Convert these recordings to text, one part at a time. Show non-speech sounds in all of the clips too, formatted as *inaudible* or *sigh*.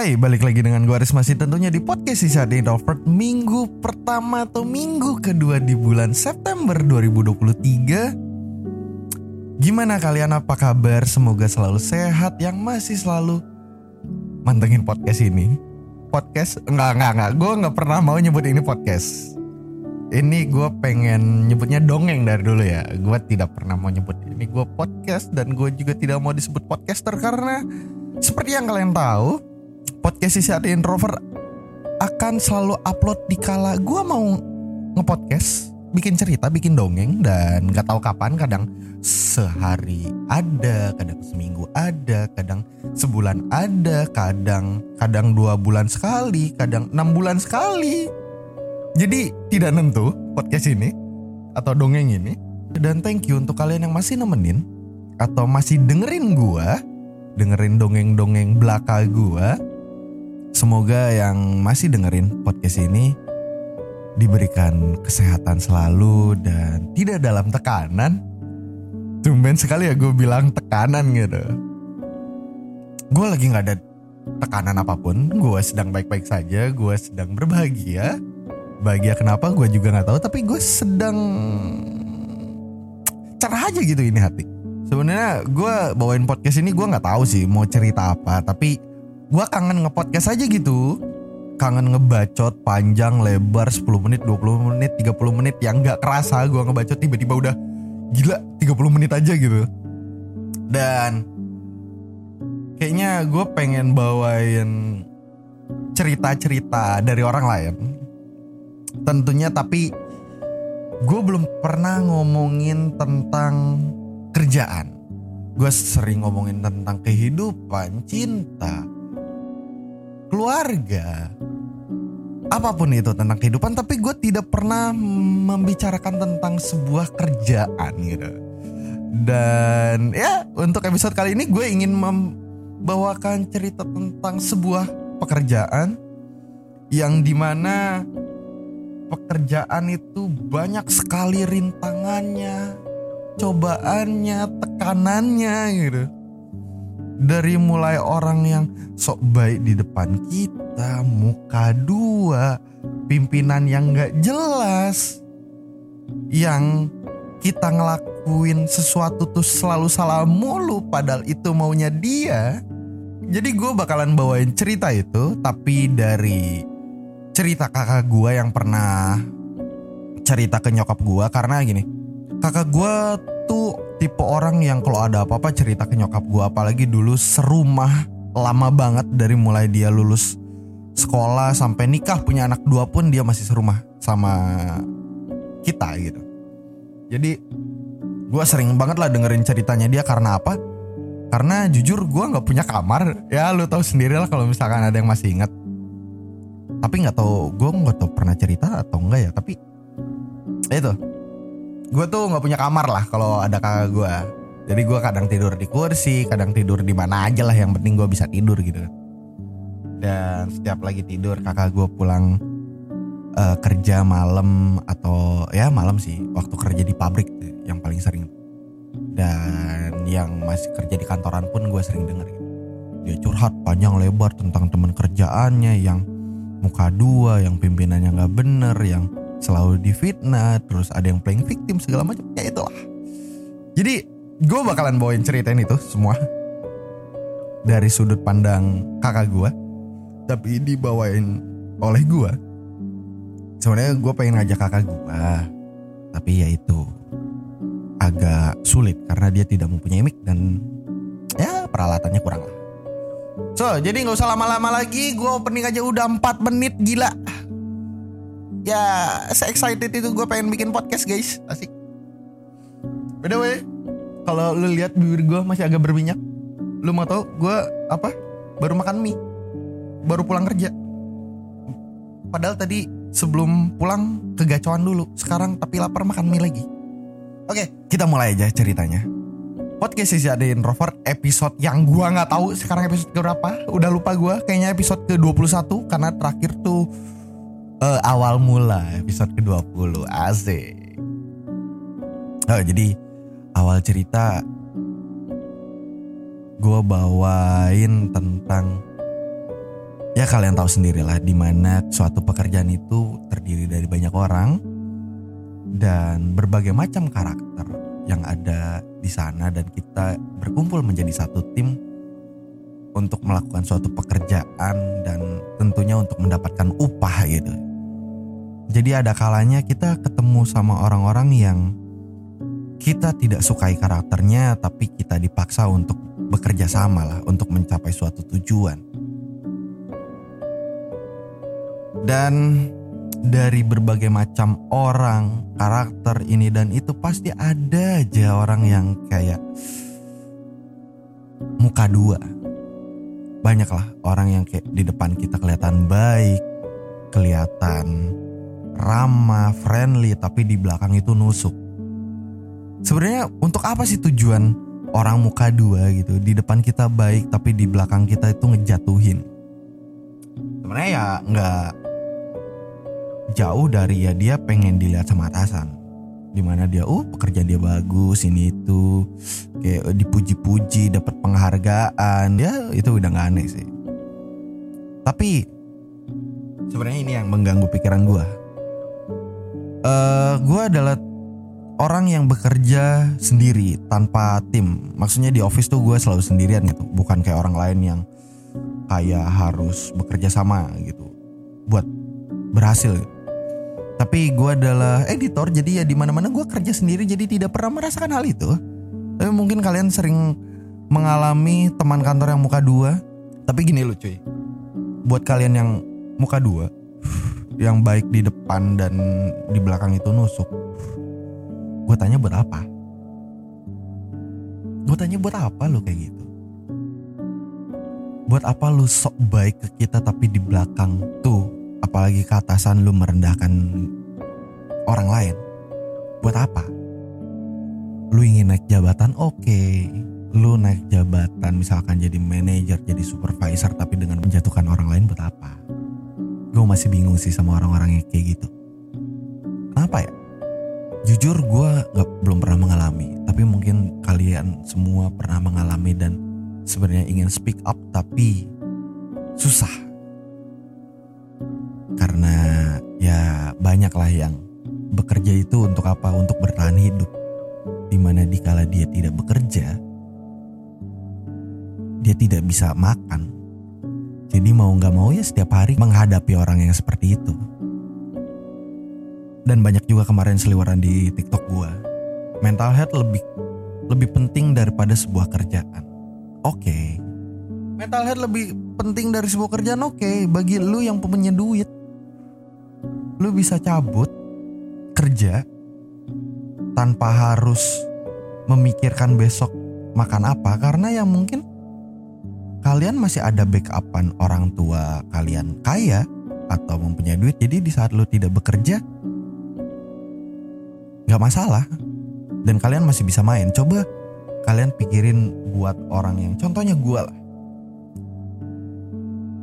Hai, balik lagi dengan gue Aris masih. Tentunya di podcast Sisa The Introvert Minggu pertama atau minggu kedua di bulan September 2023 Gimana kalian? Apa kabar? Semoga selalu sehat yang masih selalu mantengin podcast ini. Podcast? Enggak, enggak, enggak. Gue gak pernah mau nyebut ini podcast. Ini gue pengen nyebutnya dongeng dari dulu ya. Gue tidak pernah mau nyebut ini gue podcast Dan gue juga tidak mau disebut podcaster karena Seperti yang kalian tahu podcast sisi ada introvert akan selalu upload di kala gue mau ngepodcast bikin cerita bikin dongeng dan nggak tahu kapan kadang sehari ada kadang seminggu ada kadang sebulan ada kadang kadang dua bulan sekali kadang enam bulan sekali. Jadi tidak nentu podcast ini atau dongeng ini. Dan thank you untuk kalian yang masih nemenin atau masih dengerin gua dengerin dongeng-dongeng belaka gua Semoga yang masih dengerin podcast ini diberikan kesehatan selalu dan tidak dalam tekanan. Tumben sekali ya gue bilang tekanan gitu. Gue lagi nggak ada tekanan apa pun. Gue sedang baik-baik saja. Gue sedang berbahagia. Bahagia kenapa? Gue juga nggak tahu. Tapi gue sedang cerah aja gitu ini hati. Sebenarnya gue bawain podcast ini gue nggak tahu sih mau cerita apa. Tapi gue kangen ngepodcast aja gitu. Kangen ngebacot panjang lebar 10 menit 20 menit 30 menit. Yang nggak kerasa gue ngebacot tiba-tiba udah gila 30 menit aja gitu. Dan kayaknya gue pengen bawain cerita-cerita dari orang lain. Tentunya tapi gue belum pernah ngomongin tentang kerjaan. Gue sering ngomongin tentang kehidupan cinta keluarga, apa pun itu tentang kehidupan, tapi gue tidak pernah membicarakan tentang sebuah kerjaan gitu. Dan ya untuk episode kali ini gue ingin membawakan cerita tentang sebuah pekerjaan yang di mana pekerjaan itu banyak sekali rintangannya, cobaannya, tekanannya gitu dari mulai orang yang sok baik di depan kita, muka dua, pimpinan yang gak jelas, yang kita ngelakuin sesuatu tuh selalu salah mulu padahal itu maunya dia. Jadi gue bakalan bawain cerita itu tapi dari cerita kakak gue yang pernah cerita ke nyokap gue karena gini. Kakak gue tuh tipe orang yang kalau ada apa-apa cerita ke nyokap gue apalagi dulu serumah lama banget dari mulai dia lulus sekolah sampai nikah punya anak dua pun dia masih serumah sama kita gitu. Jadi gue sering banget lah dengerin ceritanya dia karena apa? Karena jujur gue nggak punya kamar. Ya lu tahu sendiri lah kalau misalkan ada yang masih ingat. Tapi nggak tahu gue nggak tahu pernah cerita atau enggak ya tapi itu gue tuh nggak punya kamar lah kalau ada kakak gue jadi gue kadang tidur di kursi kadang tidur di mana aja lah yang penting gue bisa tidur gitu. Dan setiap lagi tidur kakak gue pulang uh, kerja malam atau ya malam sih waktu kerja di pabrik yang paling sering. Dan yang masih kerja di kantoran pun gue sering denger gitu. dia curhat panjang lebar tentang teman kerjaannya yang muka dua yang pimpinannya nggak bener yang selalu difitnah terus ada yang playing victim segala macam. Ya itulah. Jadi gue bakalan bawain ceritain itu semua. Dari sudut pandang kakak gue tapi dibawain oleh gue sebenarnya gue pengen ngajak kakak gue tapi ya itu agak sulit karena dia tidak mempunyai mic dan ya peralatannya kurang lah. So jadi nggak usah lama-lama lagi gue opening aja udah 4 menit gila ya se excited itu gue pengen bikin podcast guys. Asik. By the way kalau lu lihat bibir gue masih agak berminyak lu mau tau gue apa? Baru makan mie. Baru pulang kerja. Padahal tadi sebelum pulang kegacoan dulu. Sekarang tapi lapar makan mie lagi. Oke kita mulai aja ceritanya. Podcast sisi ada introvert episode yang gua nggak tahu sekarang episode berapa. Udah lupa gua kayaknya episode ke 21 karena terakhir tuh uh, awal mula episode ke-20 Asik Oh jadi awal cerita Gue bawain tentang ya kalian tahu sendirilah di mana suatu pekerjaan itu terdiri dari banyak orang dan berbagai macam karakter yang ada di sana dan kita berkumpul menjadi satu tim untuk melakukan suatu pekerjaan dan tentunya untuk mendapatkan upah gitu. Jadi ada kalanya kita ketemu sama orang-orang yang kita tidak sukai karakternya tapi kita dipaksa untuk bekerja sama lah untuk mencapai suatu tujuan. Dan dari berbagai macam orang, karakter ini dan itu pasti ada aja orang yang kayak muka dua. Banyaklah orang yang kayak di depan kita kelihatan baik, kelihatan ramah, friendly, tapi di belakang itu nusuk. Sebenarnya untuk apa sih tujuan orang muka dua gitu? Di depan kita baik, tapi di belakang kita itu ngejatuhin. Sebenarnya ya nggak jauh dari ya dia pengen dilihat sama atasan di mana dia uh pekerjaan dia bagus ini itu kayak dipuji-puji dapat penghargaan ya itu udah gak aneh sih tapi sebenarnya ini yang mengganggu pikiran gue uh, gue adalah orang yang bekerja sendiri tanpa tim. Maksudnya di office tuh gue selalu sendirian gitu. Bukan kayak orang lain yang kayak harus bekerja sama gitu. Buat berhasil gitu. Tapi gue adalah editor jadi ya di mana mana gue kerja sendiri jadi tidak pernah merasakan hal itu. Tapi mungkin kalian sering mengalami teman kantor yang muka dua. Tapi gini loh cuy, buat kalian yang muka dua, yang baik di depan dan di belakang itu nusuk, gue tanya buat apa? Gue tanya buat apa lo kayak gitu? Buat apa lu sok baik ke kita tapi di belakang tuh apalagi ke atasan lu merendahkan orang lain. Buat apa? Lu ingin naik jabatan oke. Okay. Lu naik jabatan misalkan jadi manajer, jadi supervisor tapi dengan menjatuhkan orang lain buat apa? Gue masih bingung sih sama orang-orang yang kayak gitu. Kenapa ya? Jujur gue gak, belum pernah mengalami, tapi mungkin kalian semua pernah mengalami dan sebenarnya ingin speak up tapi susah karena ya banyaklah yang bekerja itu untuk apa? Untuk bertahan hidup. Di mana dikala dia tidak bekerja, dia tidak bisa makan. Jadi mau nggak mau ya setiap hari menghadapi orang yang seperti itu. Dan banyak juga kemarin seliweran di TikTok gua. Mental health lebih lebih penting daripada sebuah kerjaan. Oke. Okay. Mental health lebih penting dari sebuah kerjaan oke okay. bagi lu yang punya duit lu bisa cabut kerja tanpa harus memikirkan besok makan apa karena yang mungkin kalian masih ada backupan orang tua kalian kaya atau mempunyai duit jadi di saat lu tidak bekerja nggak masalah. Dan kalian masih bisa main. Coba kalian pikirin buat orang yang contohnya gue lah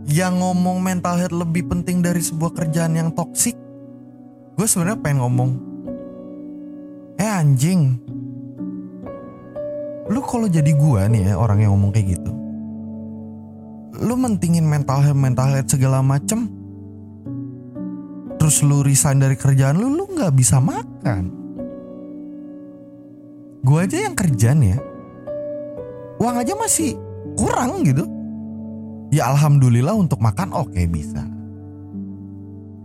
yang ngomong mental health lebih penting dari sebuah kerjaan yang toksik gue sebenarnya pengen ngomong eh anjing lu kalau jadi gue nih ya orang yang ngomong kayak gitu lu mentingin mental health mental health segala macem. Terus lu resign dari kerjaan lu lu nggak bisa makan. Gue aja yang kerja nih ya. Uang aja masih kurang gitu. Ya alhamdulillah untuk makan oke okay, bisa.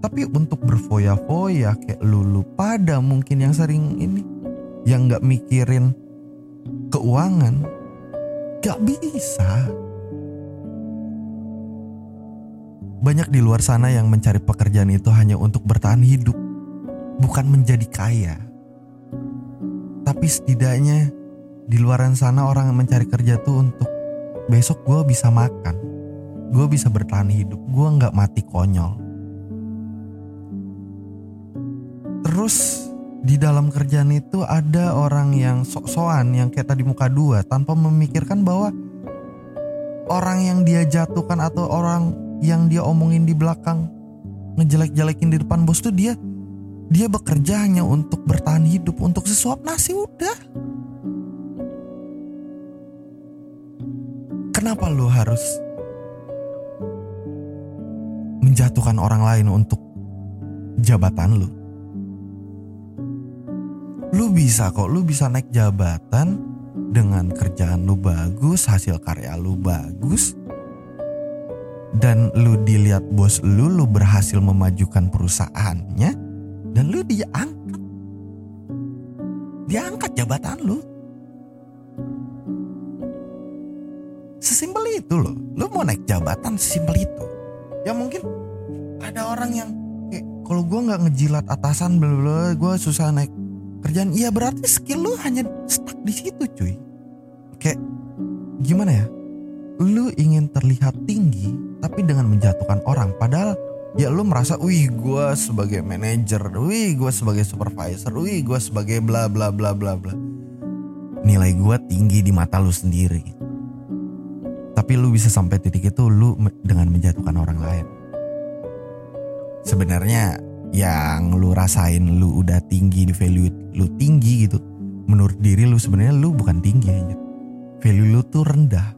Tapi untuk berfoya-foya kayak lulu pada mungkin yang sering ini. Yang nggak mikirin keuangan gak bisa banyak di luar sana yang mencari pekerjaan itu hanya untuk bertahan hidup bukan menjadi kaya. Tapi setidaknya di luaran sana orang yang mencari kerja tuh untuk besok gue bisa makan gue bisa bertahan hidup gue nggak mati konyol. Terus di dalam kerjaan itu ada orang yang sok-sokan yang kayak tadi muka dua tanpa memikirkan bahwa orang yang dia jatuhkan atau orang yang dia omongin di belakang ngejelek-jelekin di depan bos tuh dia dia bekerja hanya untuk bertahan hidup untuk sesuap nasi udah kenapa lo harus menjatuhkan orang lain untuk jabatan lu. Lu bisa kok, lu bisa naik jabatan dengan kerjaan lu bagus, hasil karya lu bagus, dan lu dilihat bos lu, lu berhasil memajukan perusahaannya, dan lu diangkat. Diangkat jabatan lu. Sesimpel itu loh. Lu mau naik jabatan sesimpel itu. Ya mungkin ada orang yang kayak kalau gue nggak ngejilat atasan bla gue susah naik kerjaan. Iya berarti skill lu hanya stuck di situ cuy. Kayak gimana ya? Lu ingin terlihat tinggi tapi dengan menjatuhkan orang. Padahal ya lu merasa, wih gue sebagai manajer, wih gue sebagai supervisor, wih gue sebagai bla bla bla bla bla. Nilai gue tinggi di mata lu sendiri. Tapi lu bisa sampai titik itu lu dengan menjatuhkan orang lain. Sebenarnya yang lu rasain lu udah tinggi di value lu tinggi gitu. Menurut diri lu sebenarnya lu bukan tinggi aja. Value lu tuh rendah.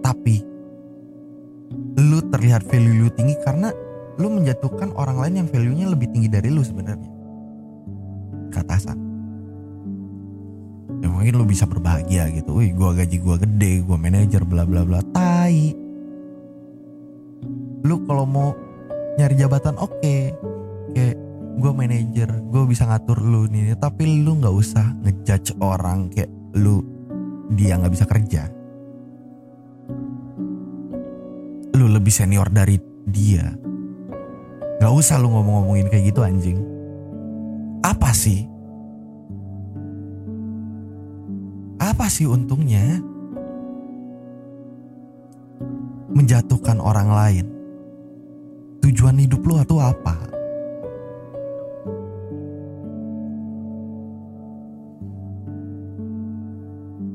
Tapi lu terlihat value lu tinggi karena lu menjatuhkan orang lain yang value-nya lebih tinggi dari lu sebenarnya. Katasan ya mungkin lu bisa berbahagia gitu. Wih gua gaji gua gede gua manajer bla bla bla. Tai. Lu kalau mau nyari jabatan oke. Okay. kayak gue manajer gue bisa ngatur lu nih. Tapi lu nggak usah ngejudge orang kayak lu dia nggak bisa kerja lu lebih senior dari dia nggak usah lu ngomong-ngomongin kayak gitu anjing apa sih apa sih untungnya menjatuhkan orang lain? Tujuan hidup lo itu apa?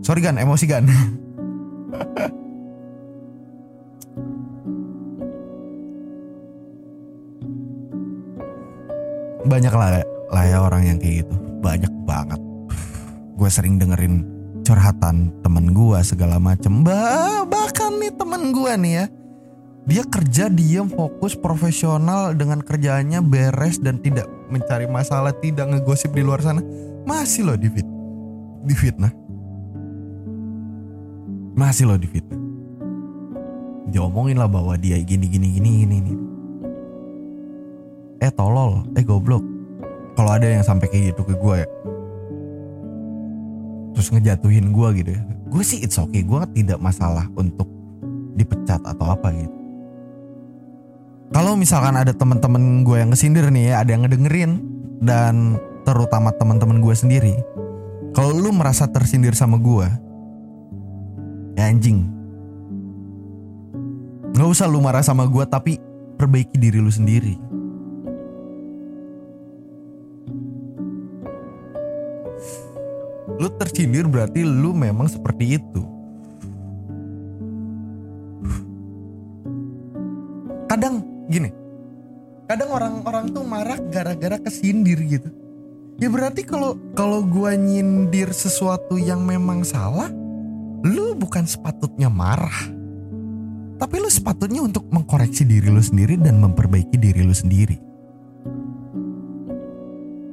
Sorry Gan, emosi Gan. *laughs* Banyak lah, lah ya orang yang kayak gitu. Banyak banget. Gue sering dengerin curhatan temen gue segala macem. Bah, bahkan nih temen gue nih ya. Dia kerja diam fokus profesional dengan kerjaannya beres dan tidak mencari masalah tidak ngegosip di luar sana. Masih loh di fit di fitnah. Masih loh di fitnah. Diomongin lah bahwa dia gini gini gini gini gini eh tolol. Eh goblok. Kalau ada yang sampai kayak gitu ke gue ya. Terus ngejatuhin gue gitu ya. Gue sih it's okay. Gue tidak masalah untuk dipecat atau apa gitu. Kalau misalkan ada teman-teman gue yang kesindir nih ya ada yang ngedengerin dan terutama teman-teman gue sendiri kalau lu merasa tersindir sama gue ya anjing. Nggak usah lu marah sama gue tapi perbaiki diri lu sendiri lu tersindir berarti lu memang seperti itu. Kadang gini, kadang orang-orang tuh marah gara-gara kesindir gitu. Ya berarti kalau kalau gua nyindir sesuatu yang memang salah, lu bukan sepatutnya marah. Tapi lu sepatutnya untuk mengkoreksi diri lu sendiri dan memperbaiki diri lu sendiri.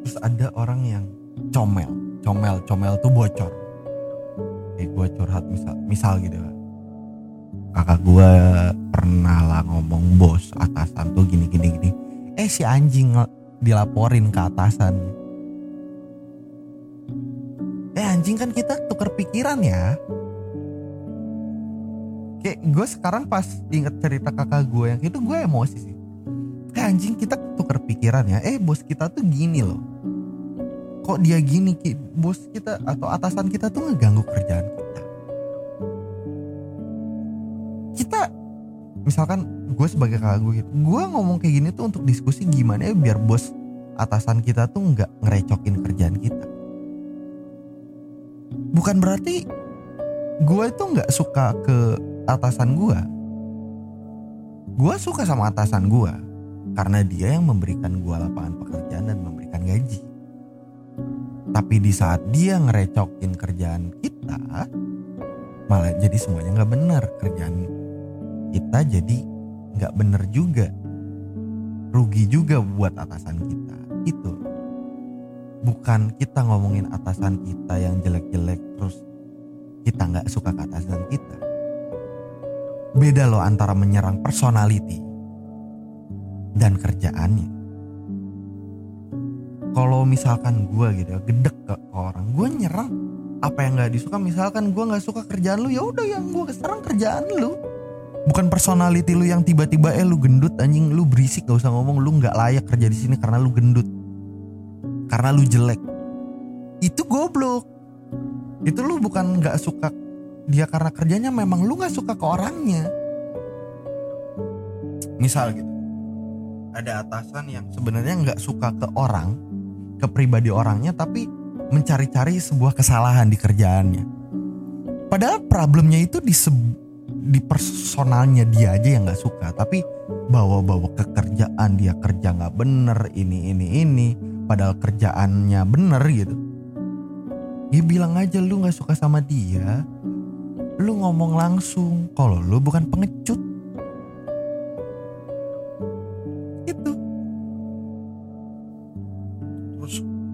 Terus ada orang yang comel comel comel tuh bocor. Kayak gue curhat misal misal gitu kakak gue pernah lah ngomong bos atasan tuh gini gini gini. Eh si anjing dilaporin ke atasan. Eh anjing kan kita tuker pikiran ya. Kayak gue sekarang pas inget cerita kakak gue yang itu gue emosi sih. Kayak anjing kita tuker pikiran ya. Eh bos kita tuh gini loh kok dia gini ki? Bos kita atau atasan kita tuh ngeganggu kerjaan kita. Kita misalkan gue sebagai kakak gue gitu gue ngomong kayak gini tuh untuk diskusi gimana ya biar bos atasan kita tuh nggak ngerecokin kerjaan kita. Bukan berarti gue itu nggak suka ke atasan gue gue suka sama atasan gue karena dia yang memberikan gue lapangan pekerjaan dan memberikan gaji tapi di saat dia ngerecokin kerjaan kita, malah jadi semuanya nggak benar. Kerjaan kita jadi nggak bener juga. Rugi juga buat atasan kita. Itu. Bukan kita ngomongin atasan kita yang jelek-jelek terus kita nggak suka ke atasan kita. Beda loh antara menyerang personality dan kerjaannya kalau misalkan gue gitu ya gedek ke orang gue nyerang apa yang nggak disuka misalkan gue nggak suka kerjaan lu ya udah yang gue serang kerjaan lu. Bukan personality lu yang tiba-tiba eh lu gendut anjing lu berisik gak usah ngomong lu nggak layak kerja di sini karena lu gendut. Karena lu jelek. Itu goblok. Itu lu bukan nggak suka dia karena kerjanya memang lu nggak suka ke orangnya. Misal gitu. Ada atasan yang sebenarnya nggak suka ke orang ke pribadi orangnya tapi mencari-cari sebuah kesalahan di kerjaannya. Padahal problemnya itu di di personalnya dia aja yang nggak suka, tapi bawa-bawa ke kerjaan dia kerja nggak bener ini ini ini, padahal kerjaannya bener gitu. Dia bilang aja lu nggak suka sama dia, lu ngomong langsung kalau lu bukan pengecut.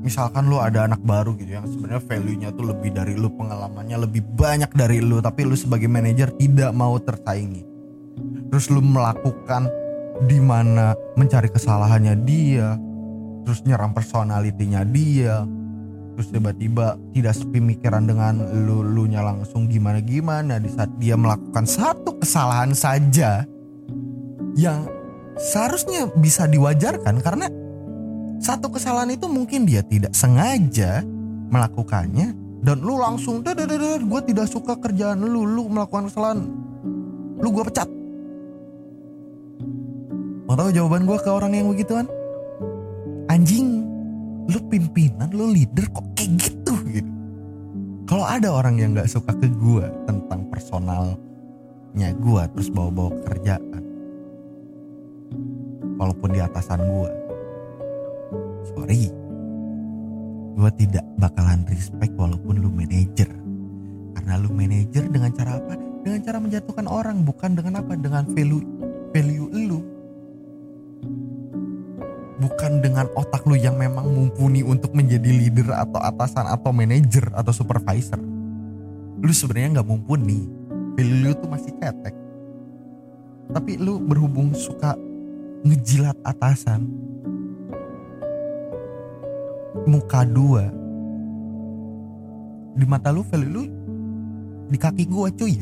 Misalkan lu ada anak baru gitu yang sebenarnya value-nya tuh lebih dari lu pengalamannya lebih banyak dari lu tapi lu sebagai manajer tidak mau tersaingi. Terus lu melakukan di mana mencari kesalahannya dia terus nyerang personalitinya dia terus tiba-tiba tidak sepemikiran dengan lu lu nya langsung gimana gimana di saat dia melakukan satu kesalahan saja yang seharusnya bisa diwajarkan karena satu kesalahan itu mungkin dia tidak sengaja melakukannya dan lu langsung gue tidak suka kerjaan lu lu melakukan kesalahan. Lu gue pecat. Mau tahu jawaban gue ke orang yang begituan? Anjing lu pimpinan lu leader kok kayak gitu gitu. Kalau ada orang yang nggak suka ke gue tentang personalnya gue terus bawa-bawa kerjaan walaupun di atasan gue sorry. Gue tidak bakalan respect walaupun lu manajer. Karena lu manajer dengan cara apa? Dengan cara menjatuhkan orang bukan dengan apa? Dengan value value lu. Bukan dengan otak lu yang memang mumpuni untuk menjadi leader atau atasan atau manajer atau supervisor. Lu sebenarnya nggak mumpuni. Value lu tuh masih cetek. Tapi lu berhubung suka ngejilat atasan muka dua. Di mata lu value lu di kaki gua cuy.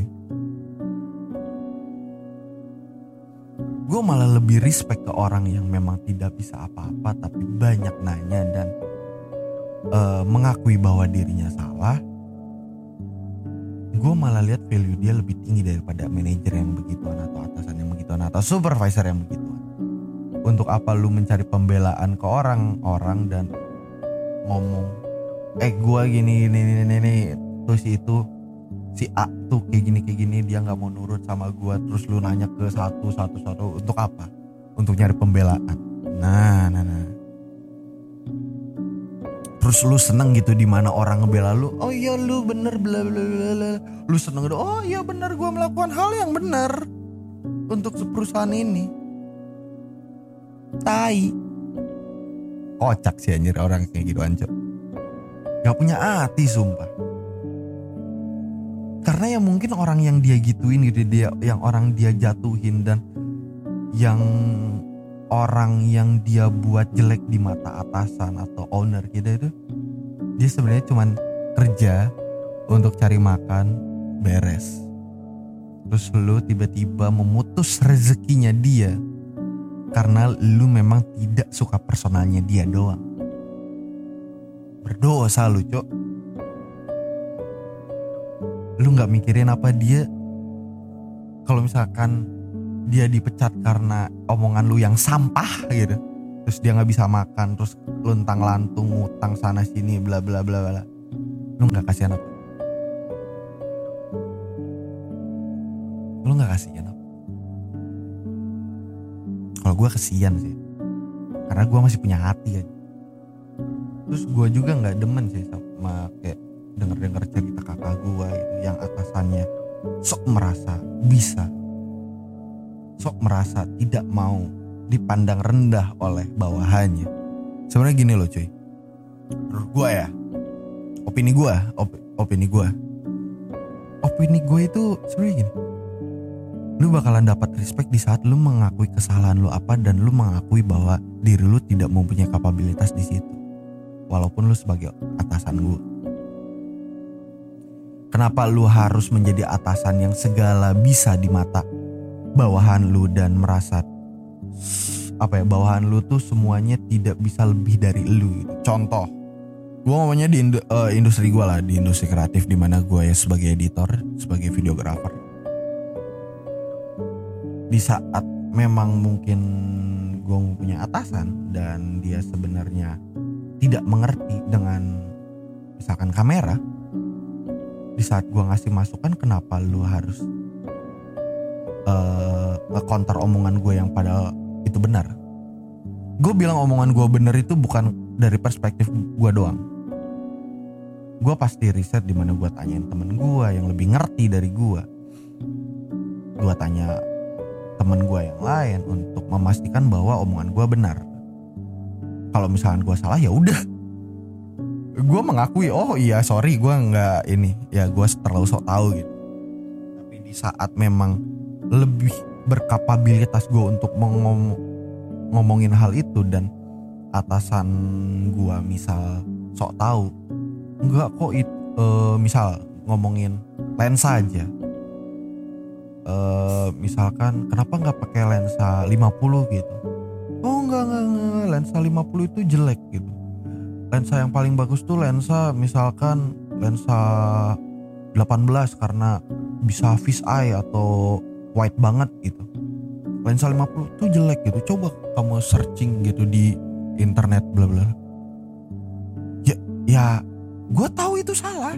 Gue malah lebih respect ke orang yang memang tidak bisa apa-apa tapi banyak nanya dan uh, mengakui bahwa dirinya salah. Gue malah lihat value dia lebih tinggi daripada manajer yang begituan atau atasan yang begituan atau supervisor yang begituan. Untuk apa lu mencari pembelaan ke orang-orang dan ngomong eh gue gini gini gini gini terus itu si A tuh kayak gini kayak gini dia nggak mau nurut sama gue terus lu nanya ke satu satu satu untuk apa? Untuk nyari pembelaan. Nah nah nah. Terus lu seneng gitu di mana orang ngebela lu? Oh iya lu bener bla bla bla lu seneng gitu oh iya bener gue melakukan hal yang benar untuk perusahaan ini. Tai kocak sih anjir orang kayak gitu anjir gak punya hati sumpah. Karena ya mungkin orang yang dia gituin gitu dia yang orang dia jatuhin dan yang orang yang dia buat jelek di mata atasan atau owner gitu itu dia sebenarnya cuman kerja untuk cari makan beres. Terus lu tiba-tiba memutus rezekinya dia karena lu memang tidak suka personalnya dia doang. Berdosa lu, Cok. Lu nggak mikirin apa dia kalau misalkan dia dipecat karena omongan lu yang sampah gitu. Terus dia nggak bisa makan, terus luntang lantung ngutang sana sini bla bla bla bla. Lu nggak kasihan apa? Lu nggak kasihan apa? Kalau gue kesian sih karena gue masih punya hati ya terus gue juga nggak demen sih sama kayak denger dengar cerita kakak gue gitu yang atasannya sok merasa bisa sok merasa tidak mau dipandang rendah oleh bawahannya. Sebenarnya gini loh cuy. Menurut gue ya, opini gue, op, opini gue, opini gue itu sebenarnya gini. Lu bakalan dapat respect di saat lu mengakui kesalahan lu apa dan lu mengakui bahwa diri lu tidak mempunyai kapabilitas di situ. Walaupun lu sebagai atasan gue. Kenapa lu harus menjadi atasan yang segala bisa di mata bawahan lu dan merasa apa ya bawahan lu tuh semuanya tidak bisa lebih dari lu gitu. Contoh, gue ngomongnya di uh, industri gue lah di industri kreatif di mana gue ya sebagai editor, sebagai videografer. Di saat memang mungkin gue punya atasan dan dia sebenarnya tidak mengerti dengan misalkan kamera, di saat gue ngasih masukan kenapa lu harus uh, nge-counter omongan gue yang padahal itu benar. Gue bilang omongan gue bener itu bukan dari perspektif gue doang. Gue pasti riset di mana gue tanyain temen gue yang lebih ngerti dari gue. Gue tanya temen gue yang lain untuk memastikan bahwa omongan gue benar. Kalau misalkan gue salah ya udah. Gue mengakui oh iya sorry gue nggak ini ya gue terlalu sok tahu gitu. Tapi di saat memang lebih berkapabilitas gue untuk mengom ngomongin hal itu dan atasan gue misal sok tahu nggak kok it, uh, misal ngomongin lensa aja uh, misalkan kenapa nggak pakai lensa 50 gitu? Oh enggak, enggak enggak lensa 50 itu jelek gitu. Lensa yang paling bagus tuh lensa misalkan lensa 18 karena bisa fish eye atau white banget gitu. Lensa 50 tuh jelek gitu. Coba kamu searching gitu di internet bla bla. Ya ya gue tahu itu salah.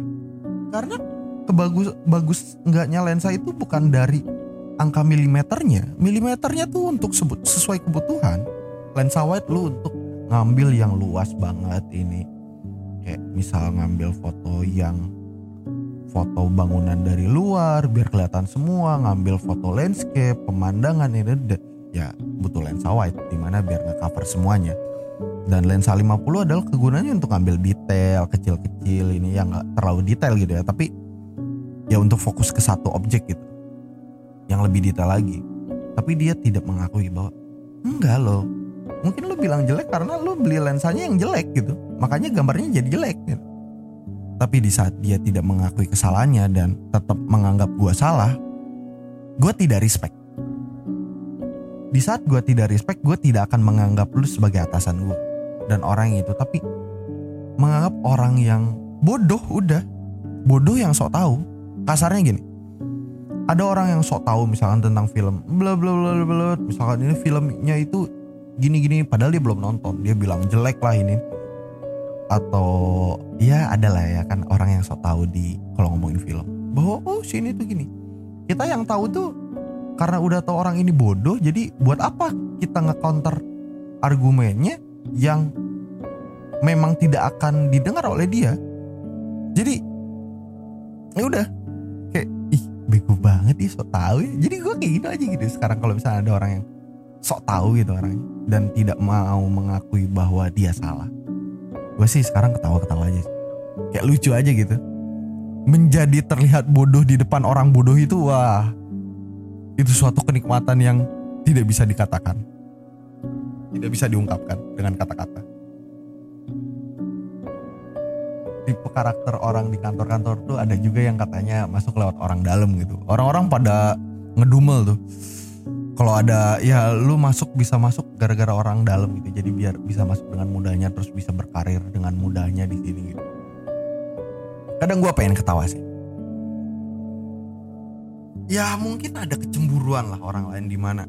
Karena kebagus bagus enggaknya lensa itu bukan dari angka milimeternya. Milimeternya tuh untuk sebut sesuai kebutuhan. Lensa wide lu untuk ngambil yang luas banget ini. Kayak misal ngambil foto yang foto bangunan dari luar biar kelihatan semua ngambil foto landscape pemandangan ini ya butuh lensa wide di mana biar nge-cover semuanya. Dan lensa 50 adalah kegunaannya untuk ngambil detail kecil-kecil ini yang nggak terlalu detail gitu ya. Tapi ya untuk fokus ke satu objek gitu. Yang lebih detail lagi. Tapi dia tidak mengakui bahwa enggak loh. Mungkin lo bilang jelek karena lo beli lensanya yang jelek gitu. Makanya gambarnya jadi jelek gitu. Tapi di saat dia tidak mengakui kesalahannya dan tetap menganggap gue salah, gue tidak respect. Di saat gue tidak respect, gue tidak akan menganggap lu sebagai atasan gue dan orang itu, tapi menganggap orang yang bodoh udah, bodoh yang sok tahu. Kasarnya gini, ada orang yang sok tahu misalkan tentang film, bla bla bla bla, misalkan ini filmnya itu gini gini, padahal dia belum nonton, dia bilang jelek lah ini. Atau ya ada lah ya kan orang yang sok tahu di kalau ngomongin film. Bahwa oh sini tuh gini. Kita yang tahu tuh karena udah tahu orang ini bodoh jadi buat apa kita nge-counter argumennya yang memang tidak akan didengar oleh dia? Jadi ya udah bego banget ih sok tahu ya. Jadi gue kayak gitu aja gitu sekarang kalau misalnya ada orang yang sok tahu gitu orangnya dan tidak mau mengakui bahwa dia salah gue sih sekarang ketawa-ketawa aja. Kayak lucu aja gitu. Menjadi terlihat bodoh di depan orang bodoh itu wah itu suatu kenikmatan yang tidak bisa dikatakan. Tidak bisa diungkapkan dengan kata-kata tipe karakter orang di kantor-kantor tuh ada juga yang katanya masuk lewat orang dalam gitu. Orang-orang pada ngedumel tuh. Kalau ada ya lu masuk bisa masuk gara-gara orang dalam gitu. Jadi biar bisa masuk dengan mudahnya terus bisa berkarir dengan mudahnya di sini gitu. Kadang gue pengen ketawa sih. Ya mungkin ada kecemburuan lah orang lain di mana.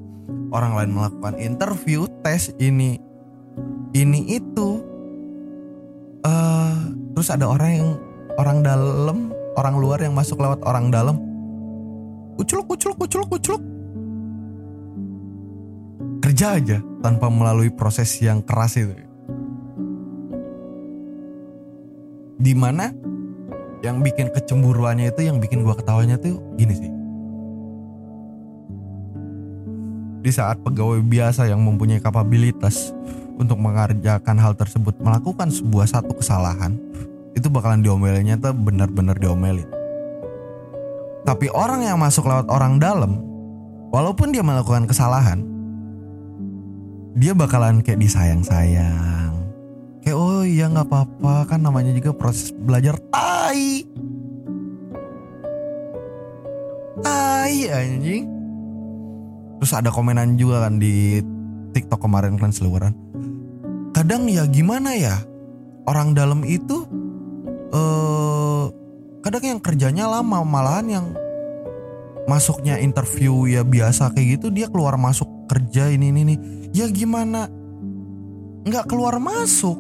Orang lain melakukan interview tes ini ini itu uh, terus ada orang yang orang dalam orang luar yang masuk lewat orang dalam kuculuk kuculuk kuculuk kuculuk kerja aja tanpa melalui proses yang keras itu. Di mana yang bikin kecemburuannya itu yang bikin gua ketawanya tuh gini sih. di saat pegawai biasa yang mempunyai kapabilitas untuk mengerjakan hal tersebut melakukan sebuah satu kesalahan bakalan diomelinnya tuh benar-benar diomelin. Tapi orang yang masuk lewat orang dalam walaupun dia melakukan kesalahan dia bakalan kayak disayang-sayang. Kayak oh iya nggak apa-apa. Kan namanya juga proses belajar. Tai. Tai anjing. Terus ada komenan juga kan di TikTok kemarin kan seluruhan. Kadang ya gimana ya orang dalam itu eh kadang yang kerjanya lama malahan yang masuknya interview ya biasa kayak gitu dia keluar masuk kerja ini ini nih ya gimana? Nggak keluar masuk.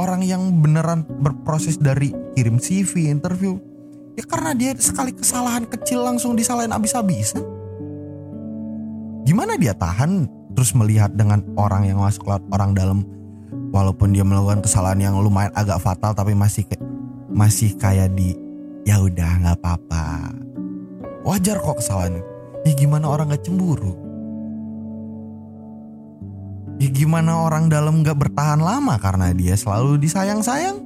Orang yang beneran berproses dari kirim CV interview ya karena dia sekali kesalahan kecil langsung disalahin abis-abisan gimana dia tahan terus melihat dengan orang yang masuk lewat orang dalam walaupun dia melakukan kesalahan yang lumayan agak fatal tapi masih masih kayak di ya udah nggak apa-apa. Wajar kok kesalahan ya gimana orang nggak cemburu? Ya gimana orang dalam nggak bertahan lama karena dia selalu disayang-sayang?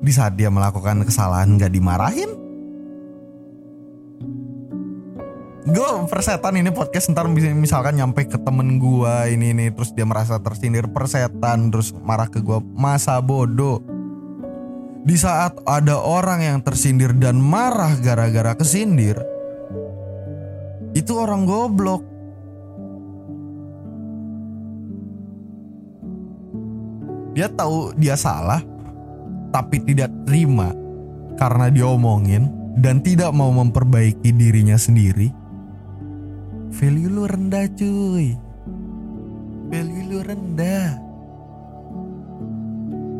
Di saat dia melakukan kesalahan nggak dimarahin gue persetan ini podcast ntar misalkan nyampe ke temen gue ini nih terus dia merasa tersindir persetan terus marah ke gue masa bodoh? Di saat ada orang yang tersindir dan marah gara-gara kesindir itu orang goblok. Dia tahu dia salah tapi tidak terima karena diomongin dan tidak mau memperbaiki dirinya sendiri value lu rendah cuy. Value lu rendah.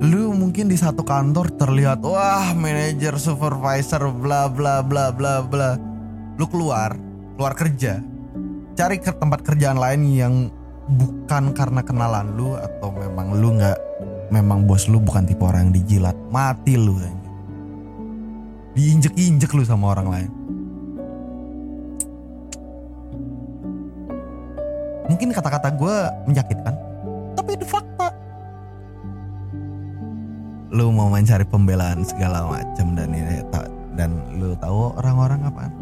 Lu mungkin di satu kantor terlihat wah manajer supervisor bla bla bla bla bla. Lu keluar keluar kerja cari ke tempat kerjaan lain yang bukan karena kenalan lu atau memang lu nggak memang bos lu bukan tipe orang yang dijilat mati lu diinjek-injek lu sama orang lain mungkin kata-kata gue menyakitkan. Tapi itu fakta. Lu mau mencari pembelaan segala macam dan ini dan lu tahu orang-orang apaan?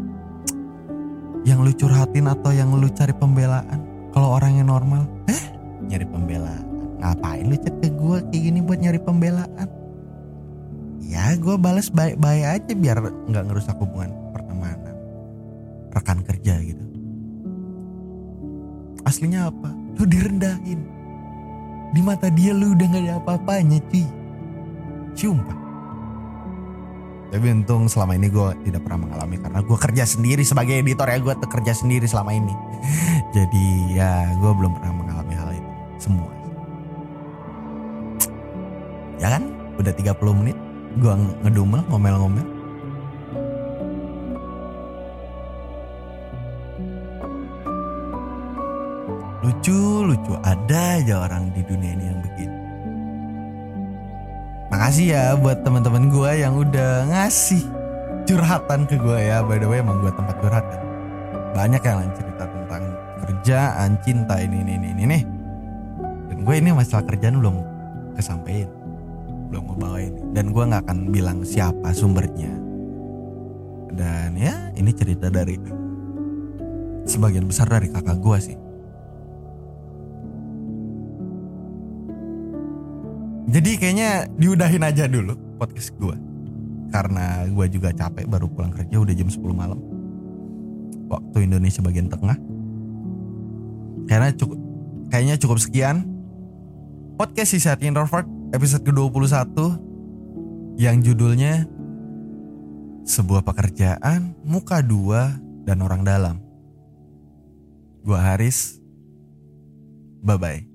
Yang lu curhatin atau yang lu cari pembelaan? Kalau orang yang normal eh nyari pembelaan. Ngapain lu chat ke gue kayak gini buat nyari pembelaan? Ya gue balas baik-baik aja biar nggak ngerusak hubungan pertemanan. Rekan aslinya apa? Lu direndahin. Di mata dia lu udah gak ada apa-apanya cuy sumpah. Tapi untung selama ini gue tidak pernah mengalami karena gue kerja sendiri sebagai editor ya. Gue kerja sendiri selama ini. *laughs* Jadi ya gue belum pernah mengalami hal itu. Semua. Ya kan? Udah 30 menit gue ngedumel ngomel-ngomel lucu ada aja orang di dunia ini yang begini makasih ya buat teman-teman gue yang udah ngasih curhatan ke gue ya. By the way emang gue tempat curhat kan. Banyak yang cerita tentang kerjaan cinta ini ini ini ini dan gue ini masalah kerjaan belum kesampaian belum mau bawa ini dan gue nggak akan bilang siapa sumbernya. Dan ya ini cerita dari sebagian besar dari kakak gue sih jadi kayaknya diudahin aja dulu podcast gue karena gue juga capek baru pulang kerja udah jam 10 malam waktu Indonesia bagian tengah karena cukup kayaknya cukup sekian podcast si saat introvert episode ke-21 yang judulnya sebuah pekerjaan muka dua dan orang dalam. Gua Haris. Bye bye.